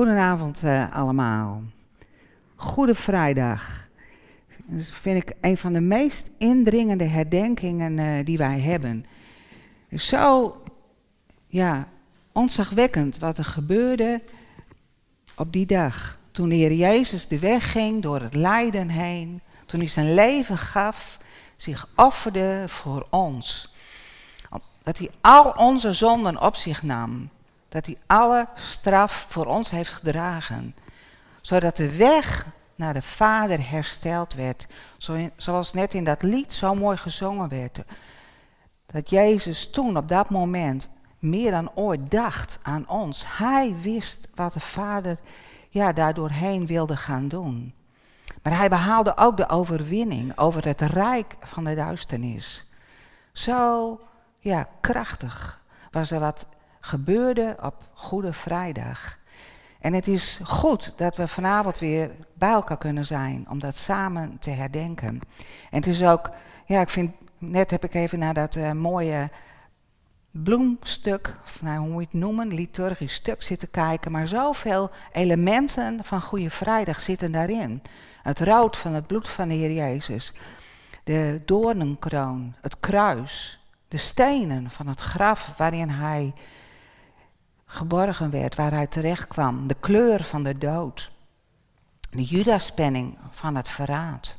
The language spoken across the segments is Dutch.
Goedenavond uh, allemaal. Goede Vrijdag. Dat vind ik een van de meest indringende herdenkingen uh, die wij hebben. Zo, ja, ontzagwekkend wat er gebeurde op die dag. Toen de Heer Jezus de weg ging door het lijden heen. Toen hij zijn leven gaf, zich offerde voor ons. Dat hij al onze zonden op zich nam dat hij alle straf voor ons heeft gedragen. Zodat de weg naar de Vader hersteld werd. Zoals net in dat lied zo mooi gezongen werd. Dat Jezus toen op dat moment meer dan ooit dacht aan ons. Hij wist wat de Vader ja, daardoorheen wilde gaan doen. Maar hij behaalde ook de overwinning over het rijk van de duisternis. Zo ja, krachtig was er wat gebeurde op Goede Vrijdag. En het is goed dat we vanavond weer bij elkaar kunnen zijn om dat samen te herdenken. En het is ook, ja, ik vind, net heb ik even naar dat uh, mooie bloemstuk, of nou, hoe moet je het noemen, liturgisch stuk zitten kijken. Maar zoveel elementen van Goede Vrijdag zitten daarin. Het rood van het bloed van de Heer Jezus, de doornenkroon, het kruis, de stenen van het graf waarin hij geborgen werd, waar hij terecht kwam, de kleur van de dood, de judaspenning van het verraad.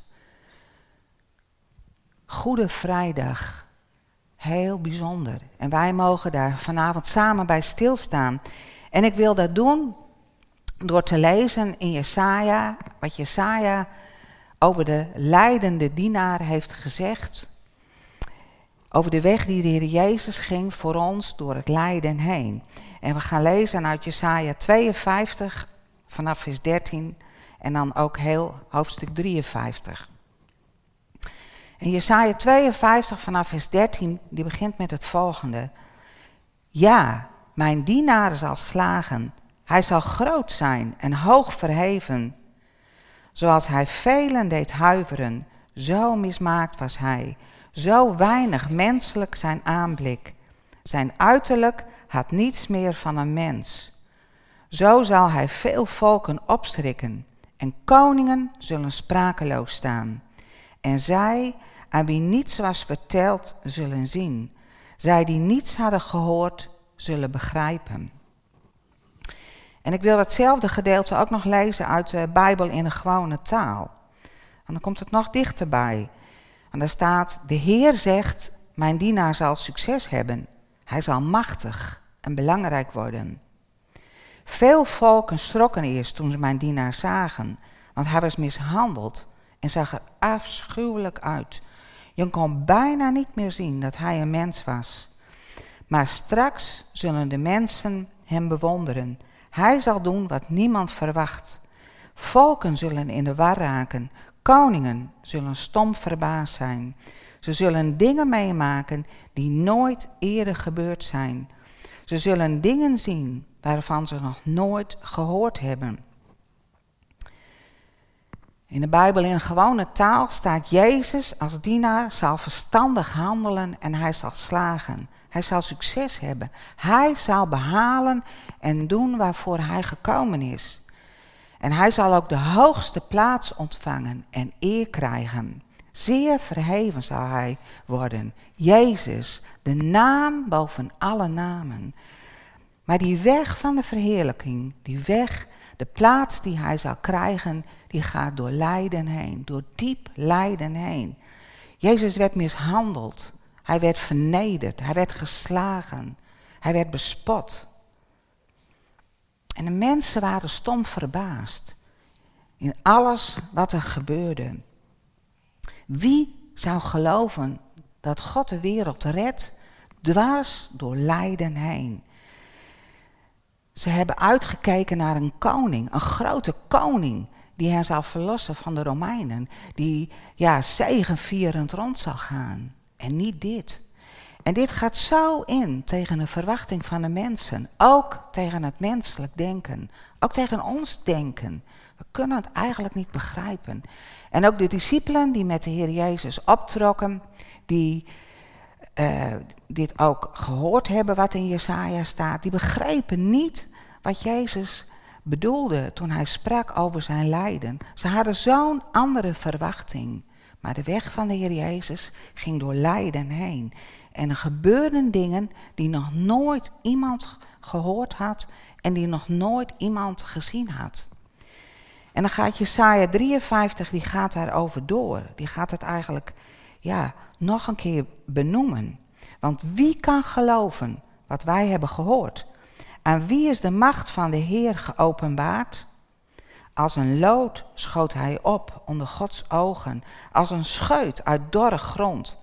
Goede Vrijdag, heel bijzonder. En wij mogen daar vanavond samen bij stilstaan. En ik wil dat doen door te lezen in Jesaja, wat Jesaja over de leidende dienaar heeft gezegd. Over de weg die de Heer Jezus ging voor ons door het lijden heen. En we gaan lezen uit Jesaja 52 vanaf vers 13 en dan ook heel hoofdstuk 53. En Jesaja 52 vanaf vers 13, die begint met het volgende. Ja, mijn dienaar zal slagen. Hij zal groot zijn en hoog verheven. Zoals hij velen deed huiveren, zo mismaakt was hij. Zo weinig menselijk zijn aanblik. Zijn uiterlijk had niets meer van een mens. Zo zal hij veel volken opstrikken en koningen zullen sprakeloos staan. En zij, aan wie niets was verteld, zullen zien. Zij die niets hadden gehoord, zullen begrijpen. En ik wil datzelfde gedeelte ook nog lezen uit de Bijbel in een gewone taal. En dan komt het nog dichterbij. En daar staat, de Heer zegt, mijn dienaar zal succes hebben. Hij zal machtig en belangrijk worden. Veel volken schrokken eerst toen ze mijn dienaar zagen, want hij was mishandeld en zag er afschuwelijk uit. Je kon bijna niet meer zien dat hij een mens was. Maar straks zullen de mensen hem bewonderen. Hij zal doen wat niemand verwacht. Volken zullen in de war raken, koningen zullen stom verbaasd zijn. Ze zullen dingen meemaken die nooit eerder gebeurd zijn. Ze zullen dingen zien waarvan ze nog nooit gehoord hebben. In de Bijbel in gewone taal staat Jezus als dienaar zal verstandig handelen en hij zal slagen. Hij zal succes hebben. Hij zal behalen en doen waarvoor hij gekomen is. En hij zal ook de hoogste plaats ontvangen en eer krijgen. Zeer verheven zal hij worden. Jezus, de naam boven alle namen. Maar die weg van de verheerlijking, die weg, de plaats die hij zal krijgen, die gaat door lijden heen, door diep lijden heen. Jezus werd mishandeld, hij werd vernederd, hij werd geslagen, hij werd bespot. En de mensen waren stom verbaasd in alles wat er gebeurde. Wie zou geloven dat God de wereld redt dwars door lijden heen? Ze hebben uitgekeken naar een koning, een grote koning, die hen zal verlossen van de Romeinen, die ja, zegevierend rond zal gaan. En niet dit. En dit gaat zo in tegen de verwachting van de mensen, ook tegen het menselijk denken, ook tegen ons denken. We kunnen het eigenlijk niet begrijpen. En ook de discipelen die met de Heer Jezus optrokken, die uh, dit ook gehoord hebben wat in Jesaja staat, die begrepen niet wat Jezus bedoelde toen hij sprak over zijn lijden. Ze hadden zo'n andere verwachting. Maar de weg van de Heer Jezus ging door lijden heen. En er gebeurden dingen die nog nooit iemand gehoord had en die nog nooit iemand gezien had. En dan gaat Jesaja 53, die gaat daarover door. Die gaat het eigenlijk ja, nog een keer benoemen. Want wie kan geloven wat wij hebben gehoord? Aan wie is de macht van de Heer geopenbaard? Als een lood schoot hij op onder Gods ogen, als een scheut uit dorre grond.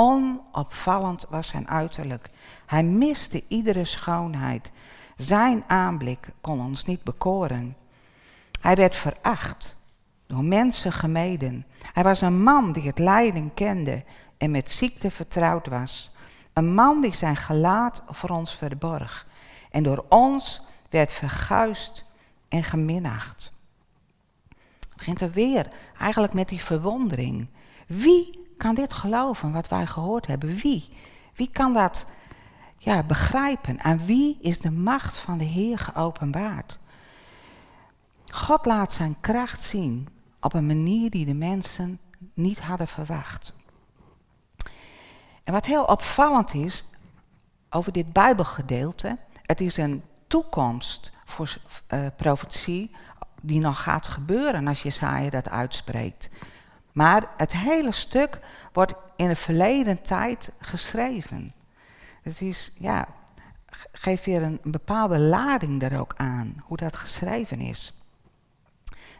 Onopvallend was zijn uiterlijk. Hij miste iedere schoonheid. Zijn aanblik kon ons niet bekoren. Hij werd veracht, door mensen gemeden. Hij was een man die het lijden kende en met ziekte vertrouwd was. Een man die zijn gelaat voor ons verborg en door ons werd verguist en geminacht. Het begint er weer eigenlijk met die verwondering. Wie kan dit geloven wat wij gehoord hebben? Wie? Wie kan dat ja, begrijpen? Aan wie is de macht van de Heer geopenbaard? God laat zijn kracht zien op een manier die de mensen niet hadden verwacht. En wat heel opvallend is over dit Bijbelgedeelte, het is een toekomst voor uh, profetie die nog gaat gebeuren als Jesaja dat uitspreekt. Maar het hele stuk wordt in de verleden tijd geschreven. Het is, ja, geeft weer een, een bepaalde lading er ook aan, hoe dat geschreven is.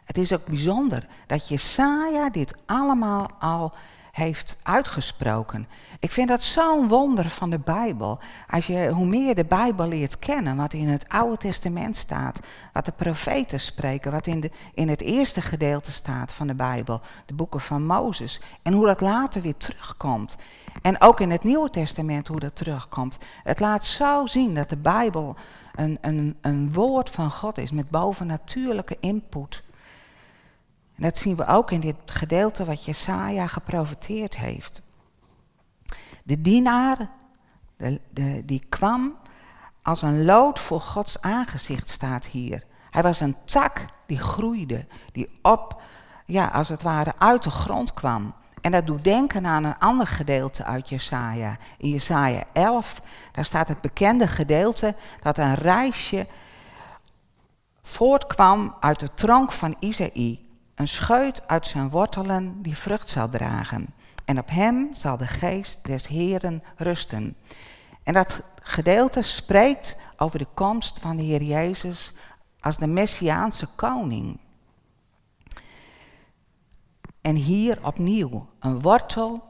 Het is ook bijzonder dat Jesaja dit allemaal al heeft uitgesproken. Ik vind dat zo'n wonder van de Bijbel. Als je, hoe meer de Bijbel leert kennen, wat in het Oude Testament staat, wat de profeten spreken, wat in, de, in het eerste gedeelte staat van de Bijbel, de boeken van Mozes, en hoe dat later weer terugkomt. En ook in het Nieuwe Testament hoe dat terugkomt. Het laat zo zien dat de Bijbel een, een, een woord van God is met bovennatuurlijke input. Dat zien we ook in dit gedeelte wat Jesaja geprofiteerd heeft. De dienaar, de, die kwam als een lood voor Gods aangezicht, staat hier. Hij was een tak die groeide, die op, ja, als het ware uit de grond kwam. En dat doet denken aan een ander gedeelte uit Jesaja. In Jesaja 11, daar staat het bekende gedeelte dat een reisje voortkwam uit de tronk van Isaïe. Een scheut uit zijn wortelen die vrucht zal dragen. En op hem zal de geest des Heeren rusten. En dat gedeelte spreekt over de komst van de Heer Jezus als de Messiaanse koning. En hier opnieuw een wortel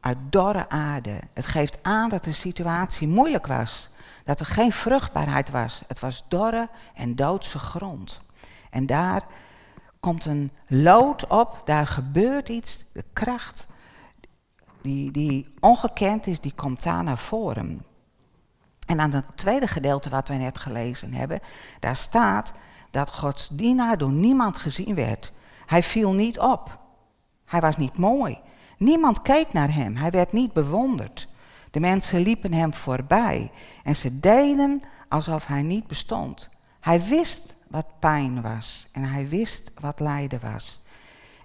uit dorre aarde. Het geeft aan dat de situatie moeilijk was. Dat er geen vruchtbaarheid was. Het was dorre en doodse grond. En daar komt een lood op, daar gebeurt iets, de kracht die, die ongekend is, die komt daar naar voren. En aan het tweede gedeelte wat we net gelezen hebben, daar staat dat Gods dienaar door niemand gezien werd. Hij viel niet op. Hij was niet mooi. Niemand keek naar hem. Hij werd niet bewonderd. De mensen liepen hem voorbij en ze deden alsof hij niet bestond. Hij wist wat pijn was en hij wist wat lijden was.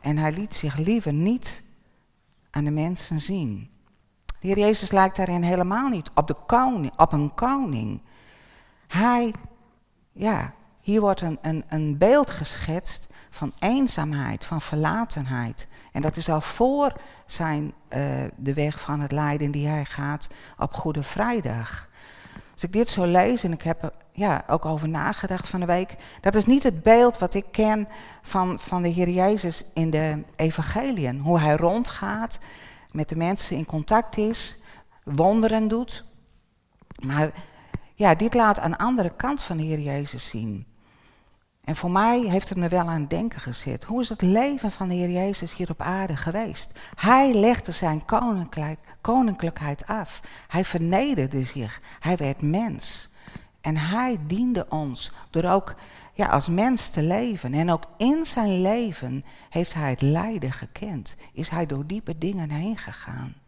En hij liet zich liever niet aan de mensen zien. De Heer Jezus lijkt daarin helemaal niet op, de koning, op een koning. Hij, ja, hier wordt een, een, een beeld geschetst van eenzaamheid, van verlatenheid. En dat is al voor zijn, uh, de weg van het lijden die hij gaat op Goede Vrijdag. Als ik dit zo lees, en ik heb er ja, ook over nagedacht van de week, dat is niet het beeld wat ik ken van, van de Heer Jezus in de evangeliën. Hoe hij rondgaat, met de mensen in contact is, wonderen doet. Maar ja, dit laat een andere kant van de Heer Jezus zien. En voor mij heeft het me wel aan het denken gezet. Hoe is het leven van de Heer Jezus hier op aarde geweest? Hij legde zijn koninklijk, koninklijkheid af. Hij vernederde zich. Hij werd mens. En hij diende ons door ook ja, als mens te leven. En ook in zijn leven heeft hij het lijden gekend. Is hij door diepe dingen heen gegaan.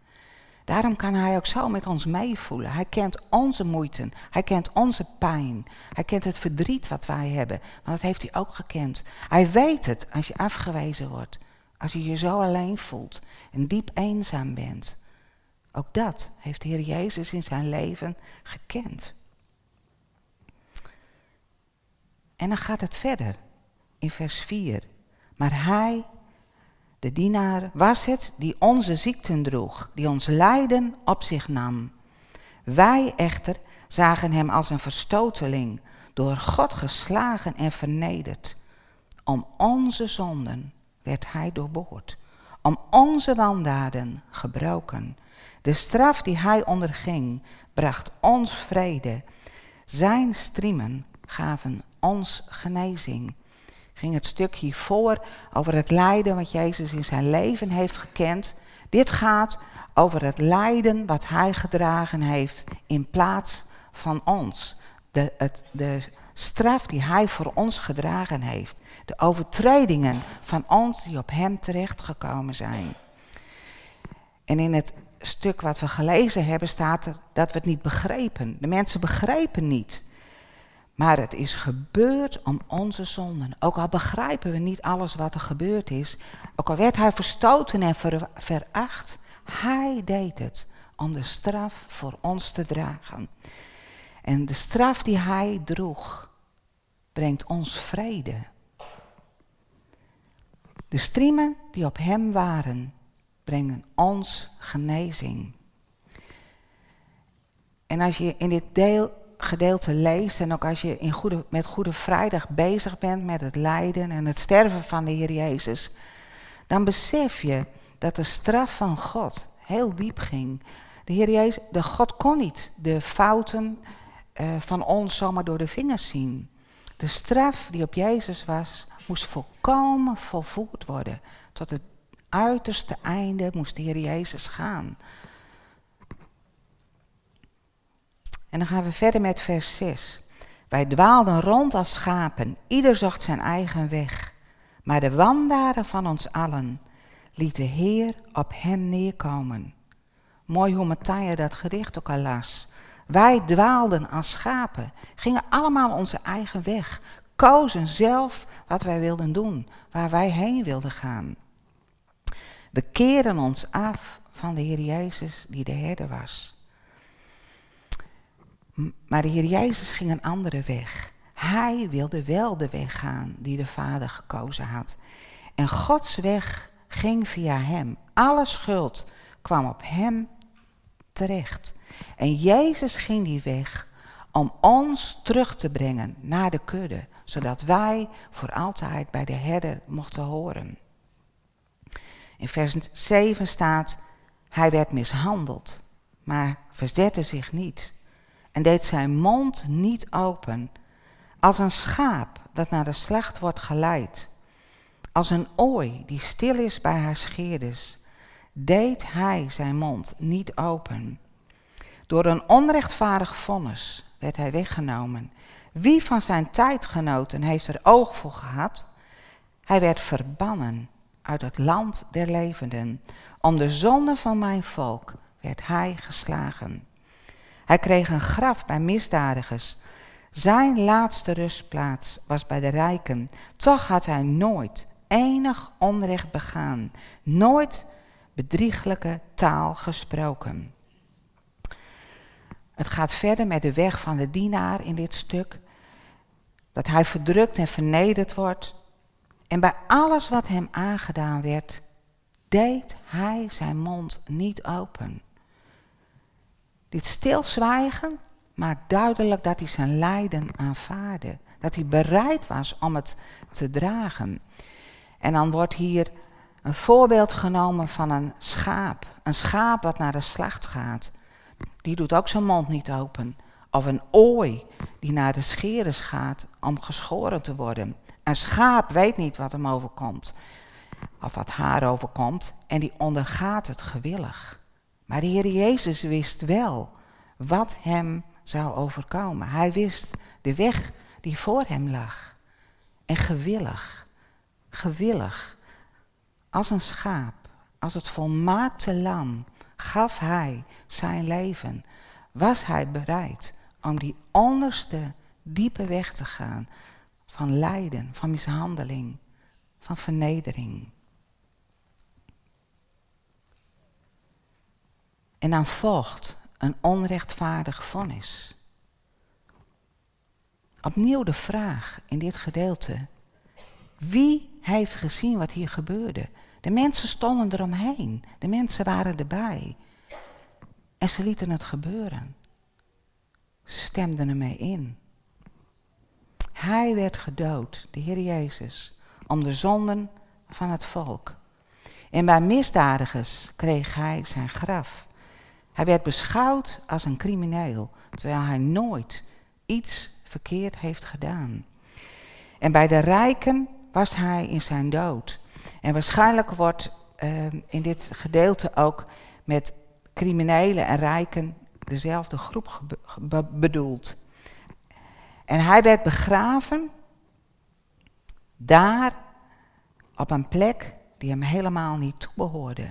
Daarom kan hij ook zo met ons meevoelen. Hij kent onze moeite, hij kent onze pijn, hij kent het verdriet wat wij hebben, want dat heeft hij ook gekend. Hij weet het als je afgewezen wordt, als je je zo alleen voelt en diep eenzaam bent. Ook dat heeft de Heer Jezus in zijn leven gekend. En dan gaat het verder in vers 4. Maar hij, de dienaar, was het die onze ziekten droeg, die ons lijden op zich nam. Wij echter zagen hem als een verstoteling, door God geslagen en vernederd. Om onze zonden werd hij doorboord, om onze wandaden gebroken. De straf die hij onderging bracht ons vrede. Zijn striemen gaven ons genezing. Ging het stuk hiervoor over het lijden wat Jezus in zijn leven heeft gekend. Dit gaat over het lijden wat hij gedragen heeft in plaats van ons. De, het, de straf die hij voor ons gedragen heeft. De overtredingen van ons die op hem terechtgekomen zijn. En in het stuk wat we gelezen hebben staat er dat we het niet begrepen. De mensen begrepen niet. Maar het is gebeurd om onze zonden. Ook al begrijpen we niet alles wat er gebeurd is. Ook al werd hij verstoten en veracht. Hij deed het om de straf voor ons te dragen. En de straf die hij droeg, brengt ons vrede. De striemen die op hem waren, brengen ons genezing. En als je in dit deel, gedeelte leest en ook als je in goede, met Goede Vrijdag bezig bent met het lijden en het sterven van de Heer Jezus, dan besef je dat de straf van God heel diep ging. De Heer Jezus, de God kon niet de fouten uh, van ons zomaar door de vingers zien. De straf die op Jezus was, moest volkomen volvoerd worden. Tot het uiterste einde moest de Heer Jezus gaan. En dan gaan we verder met vers 6. Wij dwaalden rond als schapen, ieder zocht zijn eigen weg. Maar de wandaren van ons allen liet de Heer op hem neerkomen. Mooi hoe Matthäus dat gericht ook al las. Wij dwaalden als schapen, gingen allemaal onze eigen weg, kozen zelf wat wij wilden doen, waar wij heen wilden gaan. We keren ons af van de Heer Jezus die de herder was. Maar de Heer Jezus ging een andere weg. Hij wilde wel de weg gaan die de Vader gekozen had. En Gods weg ging via hem. Alle schuld kwam op hem terecht. En Jezus ging die weg om ons terug te brengen naar de kudde, zodat wij voor altijd bij de herder mochten horen. In vers 7 staat, hij werd mishandeld, maar verzette zich niet en deed zijn mond niet open, als een schaap dat naar de slacht wordt geleid, als een ooi die stil is bij haar scheerders, deed hij zijn mond niet open. Door een onrechtvaardig vonnis werd hij weggenomen. Wie van zijn tijdgenoten heeft er oog voor gehad? Hij werd verbannen uit het land der levenden. Om de zonde van mijn volk werd hij geslagen. Hij kreeg een graf bij misdadigers. Zijn laatste rustplaats was bij de rijken. Toch had hij nooit enig onrecht begaan, nooit bedrieglijke taal gesproken. Het gaat verder met de weg van de dienaar in dit stuk. Dat hij verdrukt en vernederd wordt. En bij alles wat hem aangedaan werd, deed hij zijn mond niet open. Dit stilzwijgen maakt duidelijk dat hij zijn lijden aanvaarde. Dat hij bereid was om het te dragen. En dan wordt hier een voorbeeld genomen van een schaap. Een schaap wat naar de slacht gaat. Die doet ook zijn mond niet open. Of een ooi die naar de scheres gaat om geschoren te worden. Een schaap weet niet wat hem overkomt. Of wat haar overkomt. En die ondergaat het gewillig. Maar de Heer Jezus wist wel wat hem zou overkomen. Hij wist de weg die voor hem lag. En gewillig, gewillig, als een schaap, als het volmaakte lam, gaf hij zijn leven. Was hij bereid om die onderste diepe weg te gaan van lijden, van mishandeling, van vernedering. En dan volgt een onrechtvaardig vonnis. Opnieuw de vraag in dit gedeelte. Wie heeft gezien wat hier gebeurde? De mensen stonden eromheen. De mensen waren erbij. En ze lieten het gebeuren. Ze stemden ermee in. Hij werd gedood, de Heer Jezus, om de zonden van het volk. En bij misdadigers kreeg hij zijn graf. Hij werd beschouwd als een crimineel, terwijl hij nooit iets verkeerd heeft gedaan. En bij de rijken was hij in zijn dood. En waarschijnlijk wordt uh, in dit gedeelte ook met criminelen en rijken dezelfde groep bedoeld. En hij werd begraven daar op een plek die hem helemaal niet toebehoorde.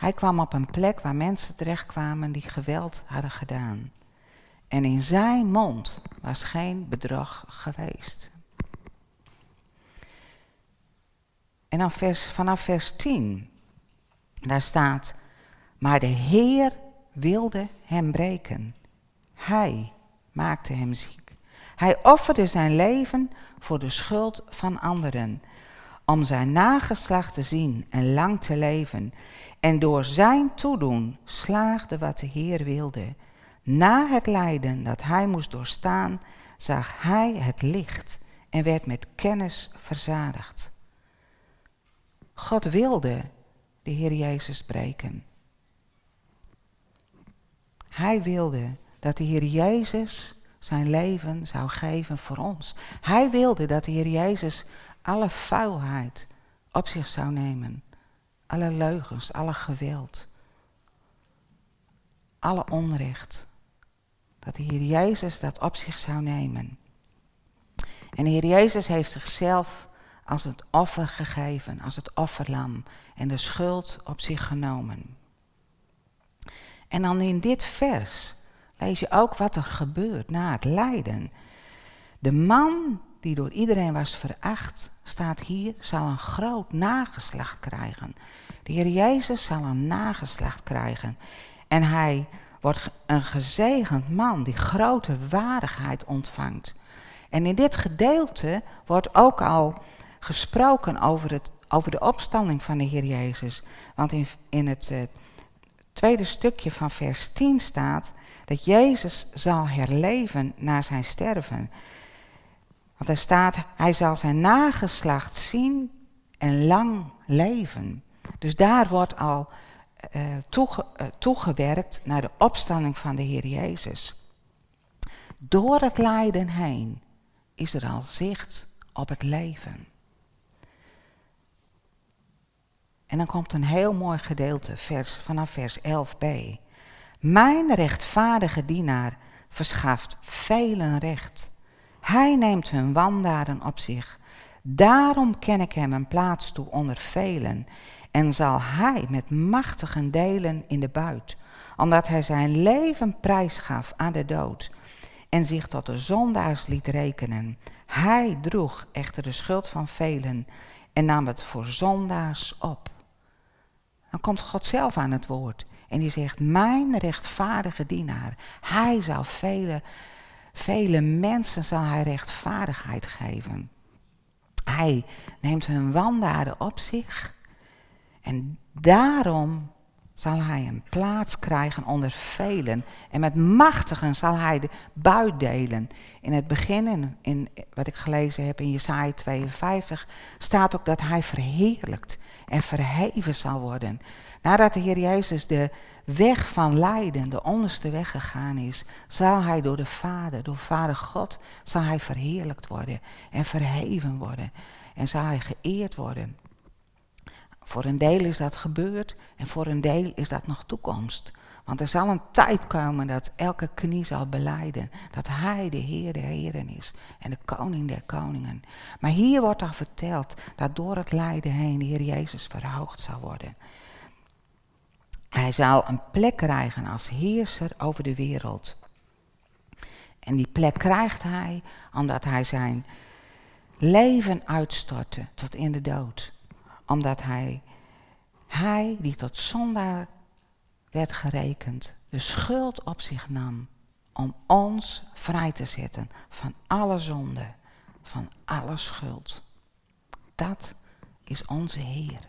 Hij kwam op een plek waar mensen terechtkwamen die geweld hadden gedaan. En in zijn mond was geen bedrog geweest. En dan vers, vanaf vers 10, daar staat, maar de Heer wilde hem breken. Hij maakte hem ziek. Hij offerde zijn leven voor de schuld van anderen, om zijn nageslacht te zien en lang te leven. En door zijn toedoen slaagde wat de Heer wilde. Na het lijden dat hij moest doorstaan, zag hij het licht en werd met kennis verzadigd. God wilde de Heer Jezus breken. Hij wilde dat de Heer Jezus zijn leven zou geven voor ons. Hij wilde dat de Heer Jezus alle vuilheid op zich zou nemen. Alle leugens, alle geweld, alle onrecht. Dat de Heer Jezus dat op zich zou nemen. En de Heer Jezus heeft zichzelf als het offer gegeven, als het offerlam en de schuld op zich genomen. En dan in dit vers lees je ook wat er gebeurt na het lijden. De man die door iedereen was veracht, staat hier, zal een groot nageslacht krijgen. De Heer Jezus zal een nageslacht krijgen. En hij wordt een gezegend man die grote waardigheid ontvangt. En in dit gedeelte wordt ook al gesproken over, het, over de opstanding van de Heer Jezus. Want in, in het uh, tweede stukje van vers 10 staat dat Jezus zal herleven na zijn sterven. Want er staat, hij zal zijn nageslacht zien en lang leven. Dus daar wordt al toege, uh, toegewerkt naar de opstanding van de Heer Jezus. Door het lijden heen is er al zicht op het leven. En dan komt een heel mooi gedeelte vers, vanaf vers 11b. Mijn rechtvaardige dienaar verschaft velen recht. Hij neemt hun wandaden op zich. Daarom ken ik hem een plaats toe onder velen. En zal hij met machtigen delen in de buit, omdat hij zijn leven prijsgaf aan de dood en zich tot de zondaars liet rekenen. Hij droeg echter de schuld van velen en nam het voor zondaars op. Dan komt God zelf aan het woord. En die zegt, mijn rechtvaardige dienaar, hij zal vele, vele mensen zal hij rechtvaardigheid geven. Hij neemt hun wandaden op zich en daarom zal hij een plaats krijgen onder velen. En met machtigen zal hij de buit delen. In het begin, in, in wat ik gelezen heb in Jesaja 52, staat ook dat hij verheerlijkt en verheven zal worden. Nadat de Heer Jezus de weg van lijden, de onderste weg gegaan is, zal hij door de Vader, door Vader God, zal hij verheerlijkt worden en verheven worden. En zal hij geëerd worden. Voor een deel is dat gebeurd en voor een deel is dat nog toekomst. Want er zal een tijd komen dat elke knie zal beleiden dat Hij de Heer der Heren is en de Koning der Koningen. Maar hier wordt al verteld dat door het lijden heen de Heer Jezus verhoogd zal worden. Hij zou een plek krijgen als heerser over de wereld. En die plek krijgt hij omdat hij zijn leven uitstortte tot in de dood. Omdat hij, hij die tot zondaar werd gerekend, de schuld op zich nam om ons vrij te zetten van alle zonde, van alle schuld. Dat is onze Heer.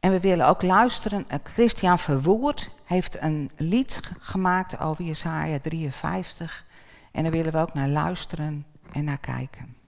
En we willen ook luisteren. Eh, Christian Verwoerd heeft een lied gemaakt over Jesaja 53. En daar willen we ook naar luisteren en naar kijken.